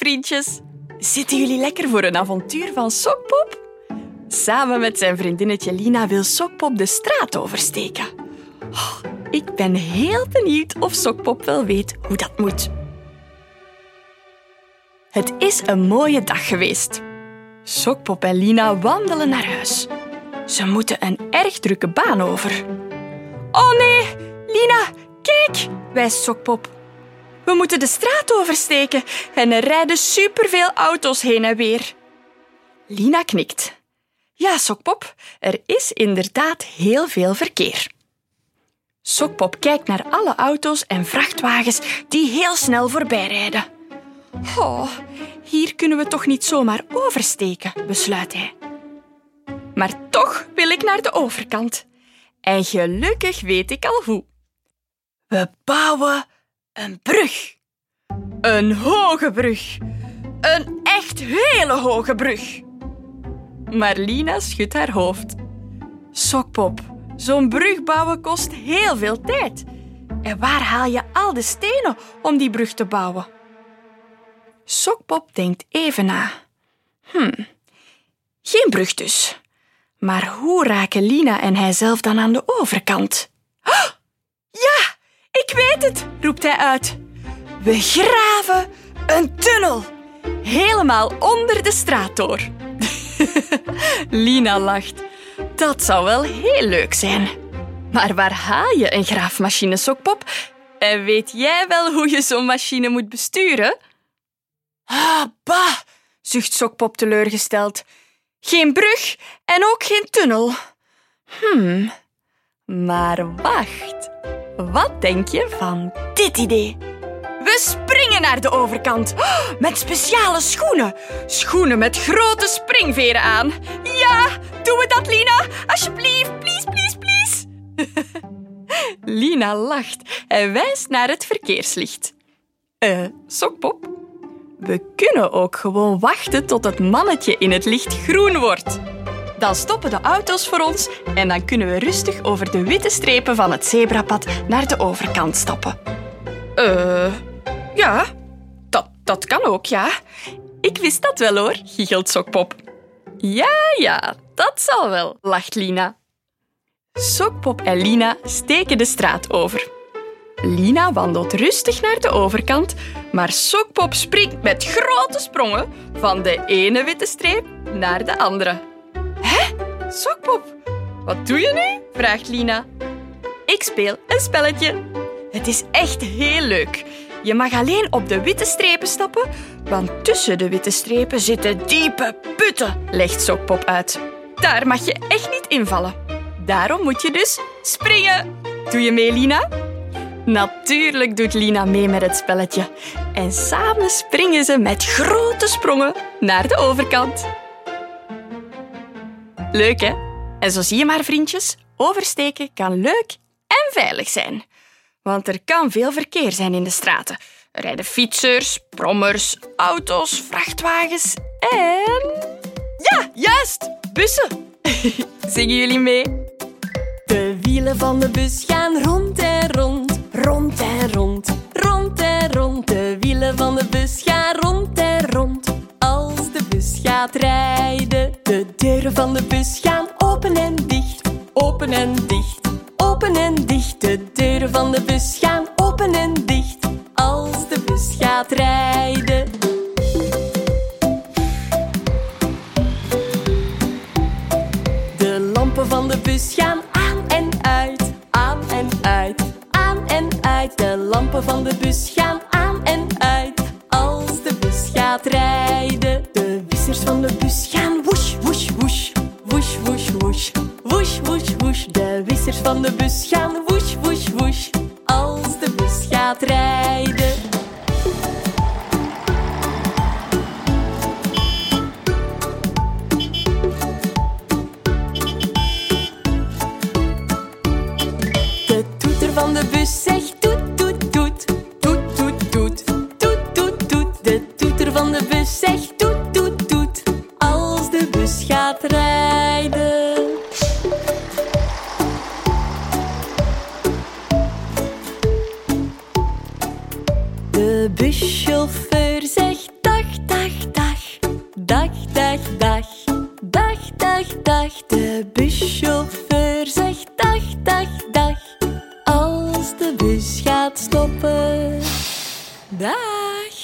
vriendjes. Zitten jullie lekker voor een avontuur van Sokpop? Samen met zijn vriendinnetje Lina wil Sokpop de straat oversteken. Oh, ik ben heel benieuwd of Sokpop wel weet hoe dat moet. Het is een mooie dag geweest. Sokpop en Lina wandelen naar huis. Ze moeten een erg drukke baan over. Oh nee, Lina, kijk, wijst Sokpop. We moeten de straat oversteken en er rijden superveel auto's heen en weer. Lina knikt. Ja, Sokpop, er is inderdaad heel veel verkeer. Sokpop kijkt naar alle auto's en vrachtwagens die heel snel voorbij rijden. Oh, hier kunnen we toch niet zomaar oversteken, besluit hij. Maar toch wil ik naar de overkant. En gelukkig weet ik al hoe. We bouwen een brug. Een hoge brug. Een echt hele hoge brug. Maar Lina schudt haar hoofd. Sokpop, zo'n brug bouwen kost heel veel tijd. En waar haal je al de stenen om die brug te bouwen? Sokpop denkt even na. Hm, geen brug dus. Maar hoe raken Lina en hij zelf dan aan de overkant? Oh, ja, ik weet het, roept hij uit. We graven een tunnel. Helemaal onder de straat door. Lina lacht. Dat zou wel heel leuk zijn. Maar waar haal je een graafmachine, Sokpop? En weet jij wel hoe je zo'n machine moet besturen? Ah, bah, zucht Sokpop teleurgesteld. Geen brug en ook geen tunnel. Hmm, maar wacht. Wat denk je van dit idee? We springen naar de overkant. Met speciale schoenen. Schoenen met grote springveren aan. Ja, doen we dat, Lina? Alsjeblieft, please, please, please. Lina lacht en wijst naar het verkeerslicht. Eh, Sokpop? We kunnen ook gewoon wachten tot het mannetje in het licht groen wordt. Dan stoppen de auto's voor ons en dan kunnen we rustig over de witte strepen van het zebrapad naar de overkant stappen. Eh, ja, dat, dat kan ook, ja. Ik wist dat wel hoor, giechelt Sokpop. Ja, ja, dat zal wel, lacht Lina. Sokpop en Lina steken de straat over. Lina wandelt rustig naar de overkant, maar Sokpop springt met grote sprongen van de ene witte streep naar de andere. Sokpop, wat doe je nu? vraagt Lina. Ik speel een spelletje. Het is echt heel leuk. Je mag alleen op de witte strepen stappen, want tussen de witte strepen zitten diepe putten, legt Sokpop uit. Daar mag je echt niet invallen. Daarom moet je dus springen. Doe je mee, Lina? Natuurlijk doet Lina mee met het spelletje. En samen springen ze met grote sprongen naar de overkant. Leuk, hè? En zo zie je maar, vriendjes, oversteken kan leuk en veilig zijn. Want er kan veel verkeer zijn in de straten. Er rijden fietsers, brommers, auto's, vrachtwagens en... Ja, juist! Bussen! Zingen jullie mee? De wielen van de bus gaan rond en rond, rond en rond, rond en rond. De wielen van de bus gaan rond. Rijden, de deuren van de bus gaan open en dicht, open en dicht, open en dicht. De deuren van de bus gaan open en dicht als de bus gaat rijden. De lampen van de bus gaan aan en uit, aan en uit, aan en uit. De lampen van de bus gaan van de bus gaan woesh, woesh, woesh als de bus gaat rijden. De toeter van de bus zegt toet, dus gaat stoppen. Dag!